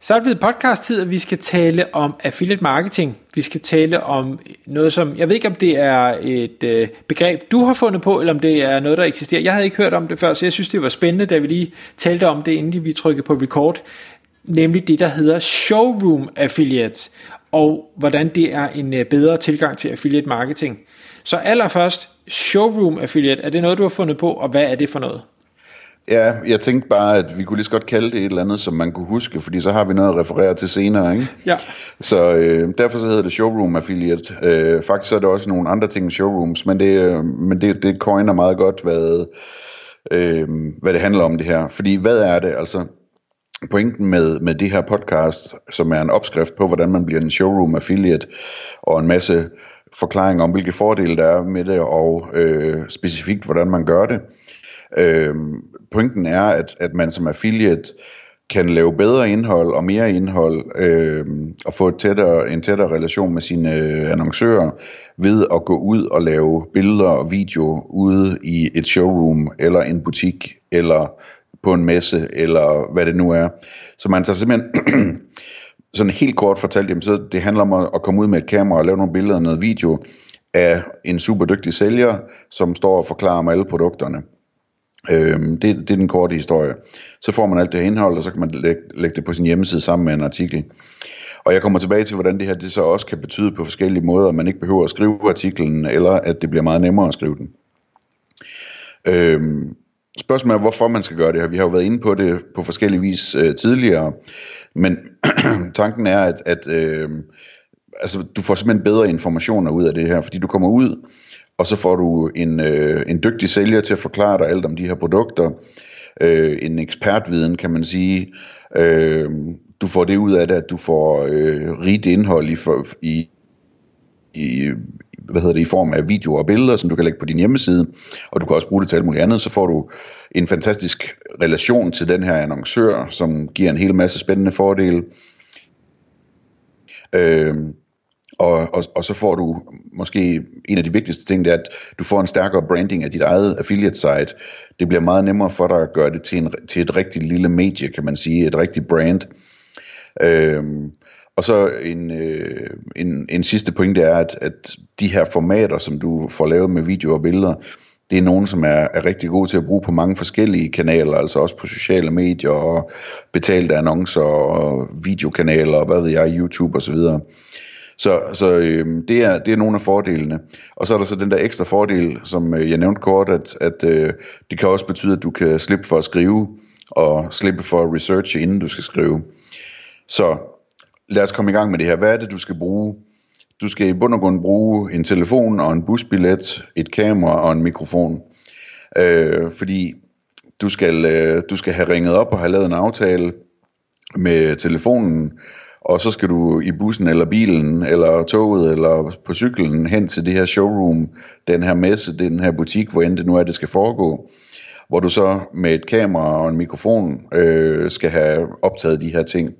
Så er det blevet podcast-tid, og vi skal tale om affiliate marketing. Vi skal tale om noget, som... Jeg ved ikke, om det er et øh, begreb, du har fundet på, eller om det er noget, der eksisterer. Jeg havde ikke hørt om det før, så jeg synes, det var spændende, da vi lige talte om det, inden vi trykkede på record. Nemlig det, der hedder showroom affiliate, og hvordan det er en øh, bedre tilgang til affiliate marketing. Så allerførst, showroom affiliate, er det noget, du har fundet på, og hvad er det for noget? Ja, jeg tænkte bare, at vi kunne lige så godt kalde det et eller andet, som man kunne huske, fordi så har vi noget at referere til senere, ikke? Ja. Så øh, derfor så hedder det Showroom Affiliate. Øh, faktisk så er det også nogle andre ting end showrooms, men det, øh, men det, det coiner meget godt, hvad, øh, hvad det handler om det her. Fordi hvad er det? Altså, pointen med, med det her podcast, som er en opskrift på, hvordan man bliver en showroom affiliate, og en masse forklaringer om, hvilke fordele der er med det, og øh, specifikt, hvordan man gør det. Øh, pointen er, at, at man som affiliate kan lave bedre indhold og mere indhold øh, og få et tættere, en tættere relation med sine øh, annoncører ved at gå ud og lave billeder og video ude i et showroom eller en butik eller på en messe eller hvad det nu er. Så man tager simpelthen sådan helt kort fortalt, jamen, så det handler om at, at komme ud med et kamera og lave nogle billeder og noget video af en super dygtig sælger, som står og forklarer om alle produkterne. Øhm, det, det er den korte historie. Så får man alt det her indhold, og så kan man lægge, lægge det på sin hjemmeside sammen med en artikel. Og jeg kommer tilbage til, hvordan det her det så også kan betyde på forskellige måder, at man ikke behøver at skrive artiklen, eller at det bliver meget nemmere at skrive den. Øhm, spørgsmålet er, hvorfor man skal gøre det her. Vi har jo været inde på det på forskellige vis øh, tidligere, men tanken er, at, at øh, altså, du får simpelthen bedre informationer ud af det her, fordi du kommer ud, og så får du en, øh, en dygtig sælger til at forklare dig alt om de her produkter, øh, en ekspertviden kan man sige, øh, du får det ud af det, at du får øh, rigt indhold i, for, i, i, hvad hedder det, i form af videoer og billeder, som du kan lægge på din hjemmeside, og du kan også bruge det til alt muligt andet, så får du en fantastisk relation til den her annoncør, som giver en hel masse spændende fordele. Øh, og, og, og så får du måske en af de vigtigste ting, det er, at du får en stærkere branding af dit eget affiliate site. Det bliver meget nemmere for dig at gøre det til, en, til et rigtig lille medie, kan man sige, et rigtigt brand. Øhm, og så en, øh, en, en sidste pointe er, at, at de her formater, som du får lavet med video og billeder, det er nogen, som er, er rigtig gode til at bruge på mange forskellige kanaler, altså også på sociale medier og betalte annoncer og videokanaler og hvad ved jeg, YouTube osv. Så, så øh, det, er, det er nogle af fordelene. Og så er der så den der ekstra fordel, som øh, jeg nævnte kort, at, at øh, det kan også betyde, at du kan slippe for at skrive, og slippe for at researche, inden du skal skrive. Så lad os komme i gang med det her. Hvad er det, du skal bruge? Du skal i bund og grund bruge en telefon og en busbillet, et kamera og en mikrofon. Øh, fordi du skal, øh, du skal have ringet op og have lavet en aftale med telefonen, og så skal du i bussen eller bilen eller toget eller på cyklen hen til det her showroom, den her messe, den her butik, hvor end det nu er, det skal foregå, hvor du så med et kamera og en mikrofon øh, skal have optaget de her ting.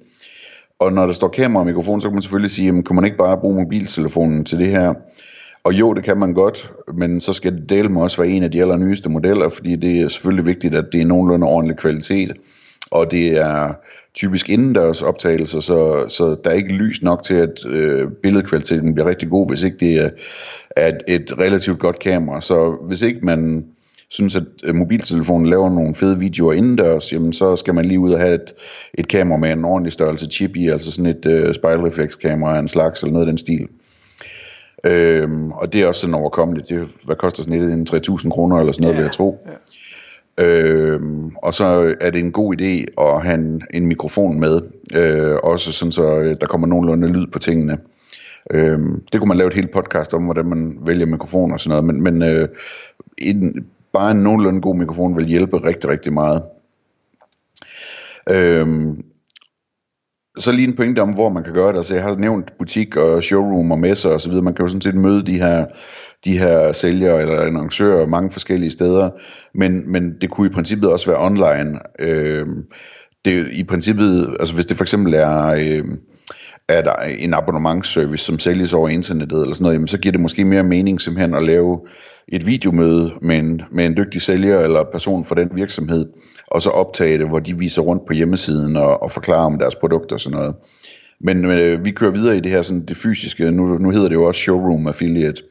Og når der står kamera og mikrofon, så kan man selvfølgelig sige, jamen, kan man ikke bare bruge mobiltelefonen til det her? Og jo, det kan man godt, men så skal det dele med også være en af de allernyeste modeller, fordi det er selvfølgelig vigtigt, at det er nogenlunde ordentlig kvalitet og det er typisk indendørs optagelser, så, så der er ikke lys nok til, at øh, billedkvaliteten bliver rigtig god, hvis ikke det er, er et, relativt godt kamera. Så hvis ikke man synes, at øh, mobiltelefonen laver nogle fede videoer indendørs, jamen så skal man lige ud og have et, et kamera med en ordentlig størrelse chip i, altså sådan et øh, spejlreflekskamera af en slags, eller noget af den stil. Øhm, og det er også sådan overkommeligt. Det, hvad koster sådan et? 3.000 kroner eller sådan noget, ja, vil jeg tro. Ja. Øh, og så er det en god idé at have en, en mikrofon med, øh, også sådan så øh, der kommer nogenlunde lyd på tingene. Øh, det kunne man lave et helt podcast om, hvordan man vælger mikrofon og sådan noget, men, men øh, en, bare en nogenlunde god mikrofon vil hjælpe rigtig, rigtig meget. Øh, så lige en pointe om, hvor man kan gøre det. Altså, jeg har nævnt butik og showroom og messer og så videre. Man kan jo sådan set møde de her de her sælgere eller annoncører mange forskellige steder, men, men det kunne i princippet også være online. Øh, det i princippet, altså hvis det for eksempel er... Øh, er der en abonnementsservice, som sælges over internettet eller sådan noget, jamen, så giver det måske mere mening simpelthen at lave et videomøde med en, med en dygtig sælger eller person fra den virksomhed, og så optage det, hvor de viser rundt på hjemmesiden og, og forklarer om deres produkter og sådan noget. Men øh, vi kører videre i det her sådan det fysiske, nu, nu hedder det jo også showroom affiliate.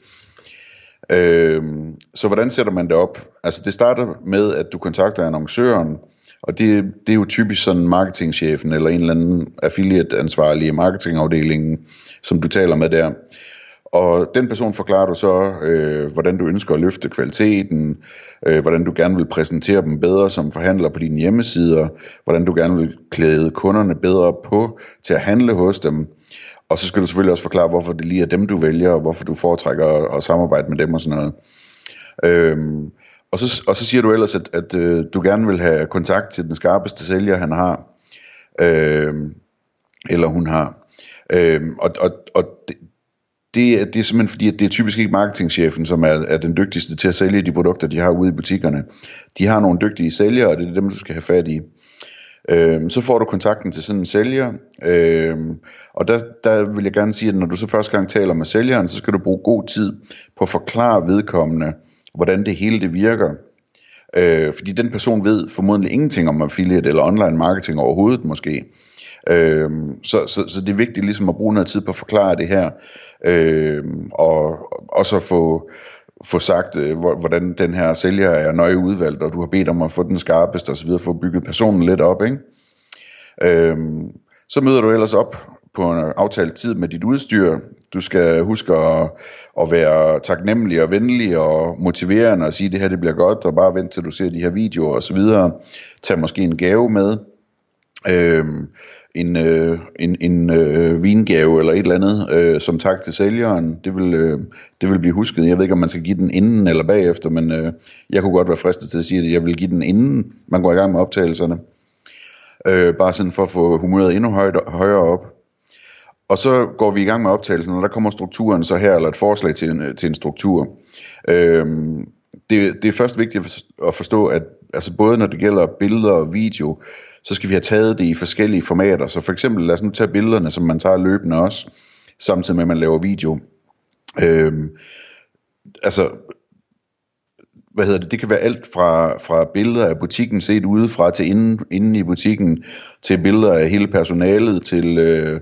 Øh, så hvordan sætter man det op? Altså det starter med, at du kontakter annoncøren, og det, det er jo typisk sådan marketingchefen eller en eller anden affiliate-ansvarlig i marketingafdelingen, som du taler med der. Og den person forklarer du så, øh, hvordan du ønsker at løfte kvaliteten, øh, hvordan du gerne vil præsentere dem bedre som forhandler på dine hjemmesider, hvordan du gerne vil klæde kunderne bedre på til at handle hos dem. Og så skal du selvfølgelig også forklare, hvorfor det lige er dem, du vælger, og hvorfor du foretrækker at, at samarbejde med dem og sådan noget. Øhm, og, så, og så siger du ellers, at, at øh, du gerne vil have kontakt til den skarpeste sælger, han har, øhm, eller hun har. Øhm, og og, og det, det, det er simpelthen fordi, at det er typisk ikke marketingchefen, som er, er den dygtigste til at sælge de produkter, de har ude i butikkerne. De har nogle dygtige sælgere, og det er dem, du skal have fat i. Øhm, så får du kontakten til sådan en sælger, øh, og der, der vil jeg gerne sige, at når du så første gang taler med sælgeren, så skal du bruge god tid på at forklare vedkommende, hvordan det hele det virker. Øh, fordi den person ved formodentlig ingenting om affiliate eller online marketing overhovedet måske. Øh, så, så, så det er vigtigt ligesom at bruge noget tid på at forklare det her, øh, og og så få, få sagt, øh, hvordan den her sælger er nøje udvalgt, og du har bedt om at få den skarpeste osv., få bygget personen lidt op. Ikke? Øhm, så møder du ellers op på en aftalt tid med dit udstyr. Du skal huske at, at være taknemmelig og venlig og motiverende og sige, at det her det bliver godt, og bare vent til du ser de her videoer osv. Tag måske en gave med. Øhm, en, øh, en, en øh, vingave eller et eller andet øh, som tak til sælgeren. Det vil, øh, det vil blive husket. Jeg ved ikke, om man skal give den inden eller bagefter, men øh, jeg kunne godt være fristet til at sige, at jeg vil give den inden man går i gang med optagelserne. Øh, bare sådan for at få humøret endnu højt, højere op. Og så går vi i gang med optagelsen, og der kommer strukturen så her, eller et forslag til en, til en struktur. Øhm, det, det er først vigtigt at forstå, at altså både når det gælder billeder og video, så skal vi have taget det i forskellige formater. Så for eksempel, lad os nu tage billederne, som man tager løbende også, samtidig med at man laver video. Øhm, altså, hvad hedder det, det kan være alt fra, fra billeder af butikken set udefra til inden, inden i butikken, til billeder af hele personalet, til øh,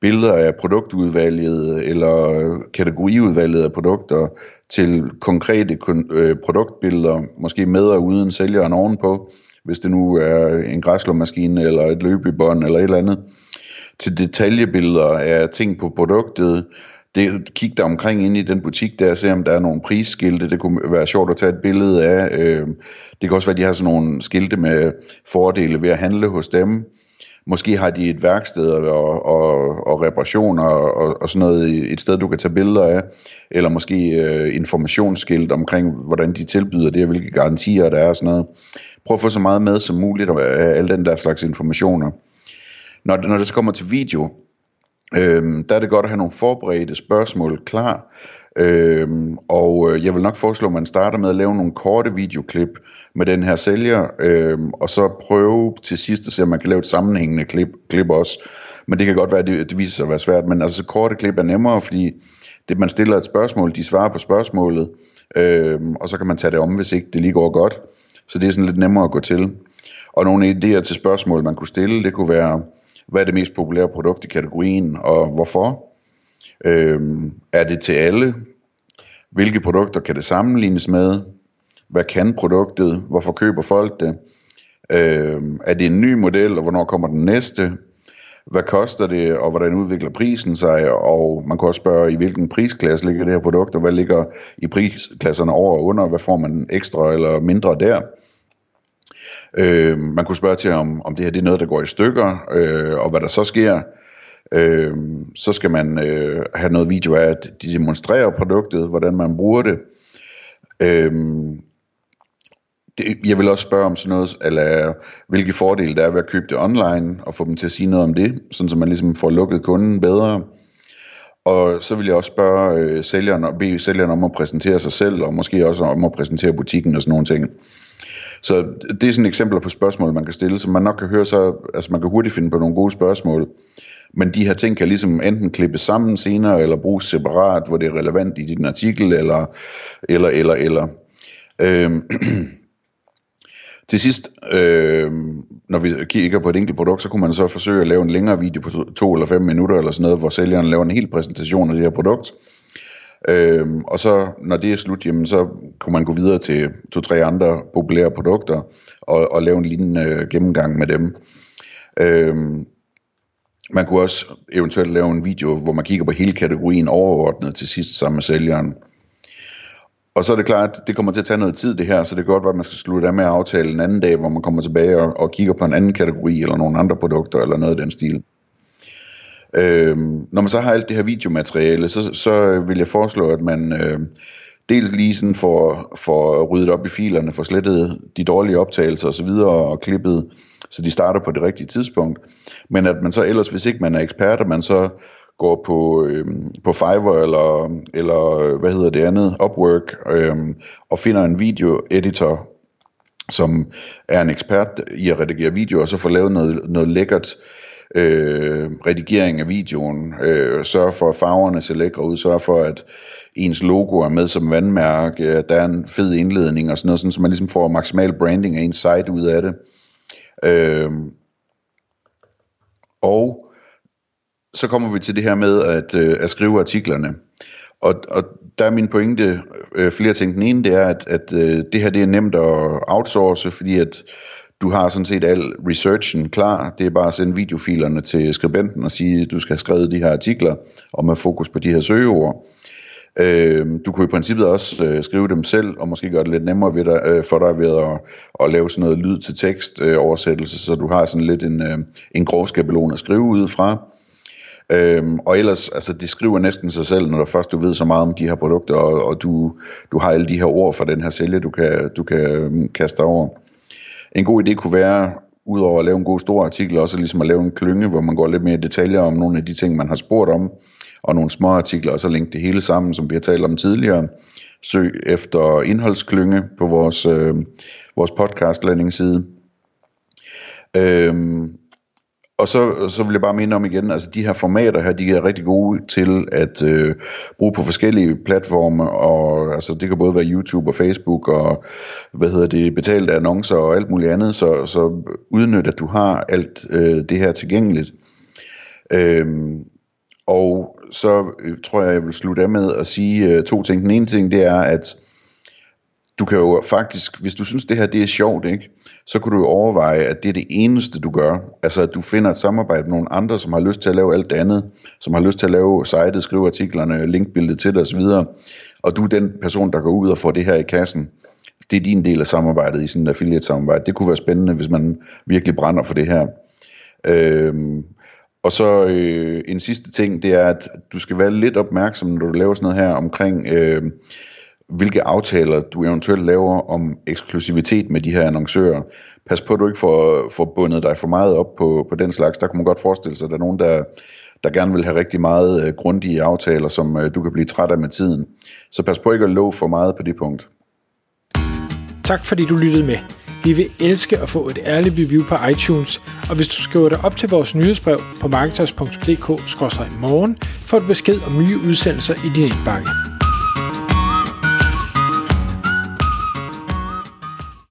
billeder af produktudvalget eller øh, kategoriudvalget af produkter, til konkrete øh, produktbilleder, måske med og uden sælgeren ovenpå, hvis det nu er en græslåmaskine eller et løbebånd eller et eller andet, til detaljebilleder af ting på produktet, det, kig der omkring ind i den butik der, se om der er nogle prisskilte, det kunne være sjovt at tage et billede af. Øh, det kan også være, at de har sådan nogle skilte med fordele ved at handle hos dem. Måske har de et værksted og, og, og reparationer og, og sådan noget, et sted du kan tage billeder af, eller måske øh, informationsskilt omkring, hvordan de tilbyder det, og hvilke garantier der er og sådan noget prøve at få så meget med som muligt af øh, alle den der slags informationer. Når, når det så kommer til video, øh, der er det godt at have nogle forberedte spørgsmål klar, Øhm, og øh, jeg vil nok foreslå, at man starter med at lave nogle korte videoklip med den her sælger, øhm, og så prøve til sidst at se, om man kan lave et sammenhængende klip, klip også. Men det kan godt være, at det, det viser sig at være svært, men altså korte klip er nemmere, fordi det, man stiller et spørgsmål, de svarer på spørgsmålet, øhm, og så kan man tage det om, hvis ikke det lige går godt. Så det er sådan lidt nemmere at gå til. Og nogle idéer til spørgsmål, man kunne stille, det kunne være, hvad er det mest populære produkt i kategorien, og hvorfor? Øhm, er det til alle? Hvilke produkter kan det sammenlignes med? Hvad kan produktet? Hvorfor køber folk det? Øhm, er det en ny model, og hvornår kommer den næste? Hvad koster det, og hvordan udvikler prisen sig? Og man kan også spørge, i hvilken prisklasse ligger det her produkt, og hvad ligger i prisklasserne over og under? Hvad får man ekstra eller mindre der? Øh, man kunne spørge til, om, om det her det er noget, der går i stykker, øh, og hvad der så sker. Øh, så skal man øh, have noget video af, at de demonstrerer produktet, hvordan man bruger det. Øh, det, jeg vil også spørge om sådan noget, eller hvilke fordele der er ved at købe det online, og få dem til at sige noget om det, sådan så man ligesom får lukket kunden bedre. Og så vil jeg også spørge øh, sælgeren og bede sælgeren om at præsentere sig selv, og måske også om at præsentere butikken og sådan nogle ting. Så det er sådan eksempler på spørgsmål, man kan stille, som man nok kan høre så, altså man kan hurtigt finde på nogle gode spørgsmål. Men de her ting kan ligesom enten klippes sammen senere, eller bruges separat, hvor det er relevant i din artikel, eller, eller, eller, eller. Øhm, til sidst, øh, når vi kigger på et enkelt produkt, så kunne man så forsøge at lave en længere video på to, to eller fem minutter, eller sådan noget, hvor sælgeren laver en hel præsentation af det her produkt. Øhm, og så når det er slut, jamen, så kunne man gå videre til to-tre andre populære produkter og, og lave en lignende øh, gennemgang med dem. Øhm, man kunne også eventuelt lave en video, hvor man kigger på hele kategorien overordnet til sidst sammen med sælgeren. Og så er det klart, at det kommer til at tage noget tid det her, så det kan godt være, at man skal slutte af med at aftale en anden dag, hvor man kommer tilbage og, og kigger på en anden kategori, eller nogle andre produkter, eller noget af den stil. Øhm, når man så har alt det her videomateriale, så, så vil jeg foreslå, at man øh, dels lige sådan får, får ryddet op i filerne, får slettet de dårlige optagelser osv., og klippet, så de starter på det rigtige tidspunkt. Men at man så ellers, hvis ikke man er ekspert, at man så går på, øh, på Fiverr eller, eller hvad hedder det andet, Upwork, øh, og finder en video-editor, som er en ekspert i at redigere video, og så får lavet noget, noget lækkert øh, øh, redigering af videoen, øh, sørge for, at farverne ser lækre ud, sørge for, at ens logo er med som vandmærke, at der er en fed indledning og sådan noget, sådan, så man ligesom får maksimal branding af ens site ud af det. Øh, og så kommer vi til det her med at, øh, at skrive artiklerne. Og, og der er min pointe øh, flere ting. Den ene det er, at, at øh, det her det er nemt at outsource, fordi at du har sådan set al researchen klar. Det er bare at sende videofilerne til skribenten og sige, at du skal have skrevet de her artikler, og med fokus på de her søgeord. Øh, du kunne i princippet også øh, skrive dem selv, og måske gøre det lidt nemmere ved dig, øh, for dig ved at, at lave sådan noget lyd til tekst øh, oversættelse, så du har sådan lidt en, øh, en grov skabelon at skrive ud fra. Øhm, og ellers, altså det skriver næsten sig selv, når du først du ved så meget om de her produkter, og, og du, du har alle de her ord for den her sælger, du kan, du kan øhm, kaste over. En god idé kunne være, udover at lave en god stor artikel, også ligesom at lave en klynge, hvor man går lidt mere i detaljer om nogle af de ting, man har spurgt om, og nogle små artikler, og så linke det hele sammen, som vi har talt om tidligere. Søg efter indholdsklynge på vores, øh, vores podcast landingsside. Øhm, og så, så vil jeg bare minde om igen, altså de her formater her, de er rigtig gode til at øh, bruge på forskellige platforme, og altså det kan både være YouTube og Facebook, og hvad hedder det, betalte annoncer og alt muligt andet, så, så udnyt, at du har alt øh, det her tilgængeligt. Øhm, og så øh, tror jeg, jeg vil slutte af med at sige øh, to ting. Den ene ting, det er, at du kan jo faktisk, hvis du synes, det her det er sjovt, ikke? Så kunne du overveje, at det er det eneste, du gør. Altså, at du finder et samarbejde med nogle andre, som har lyst til at lave alt det andet, som har lyst til at lave sitet, skrive artiklerne, linkbilledet til dig osv., og du er den person, der går ud og får det her i kassen. Det er din del af samarbejdet i sådan et affiliate-samarbejde. Det kunne være spændende, hvis man virkelig brænder for det her. Øhm, og så øh, en sidste ting, det er, at du skal være lidt opmærksom, når du laver sådan noget her omkring... Øh, hvilke aftaler du eventuelt laver om eksklusivitet med de her annoncører. Pas på, at du ikke får, får bundet dig for meget op på, på den slags. Der kunne man godt forestille sig, at der er nogen, der, der gerne vil have rigtig meget øh, grundige aftaler, som øh, du kan blive træt af med tiden. Så pas på ikke at love for meget på det punkt. Tak fordi du lyttede med. Vi vil elske at få et ærligt review på iTunes, og hvis du skriver dig op til vores nyhedsbrev på marketers.dk-morgen, får du besked om nye udsendelser i din indbakke.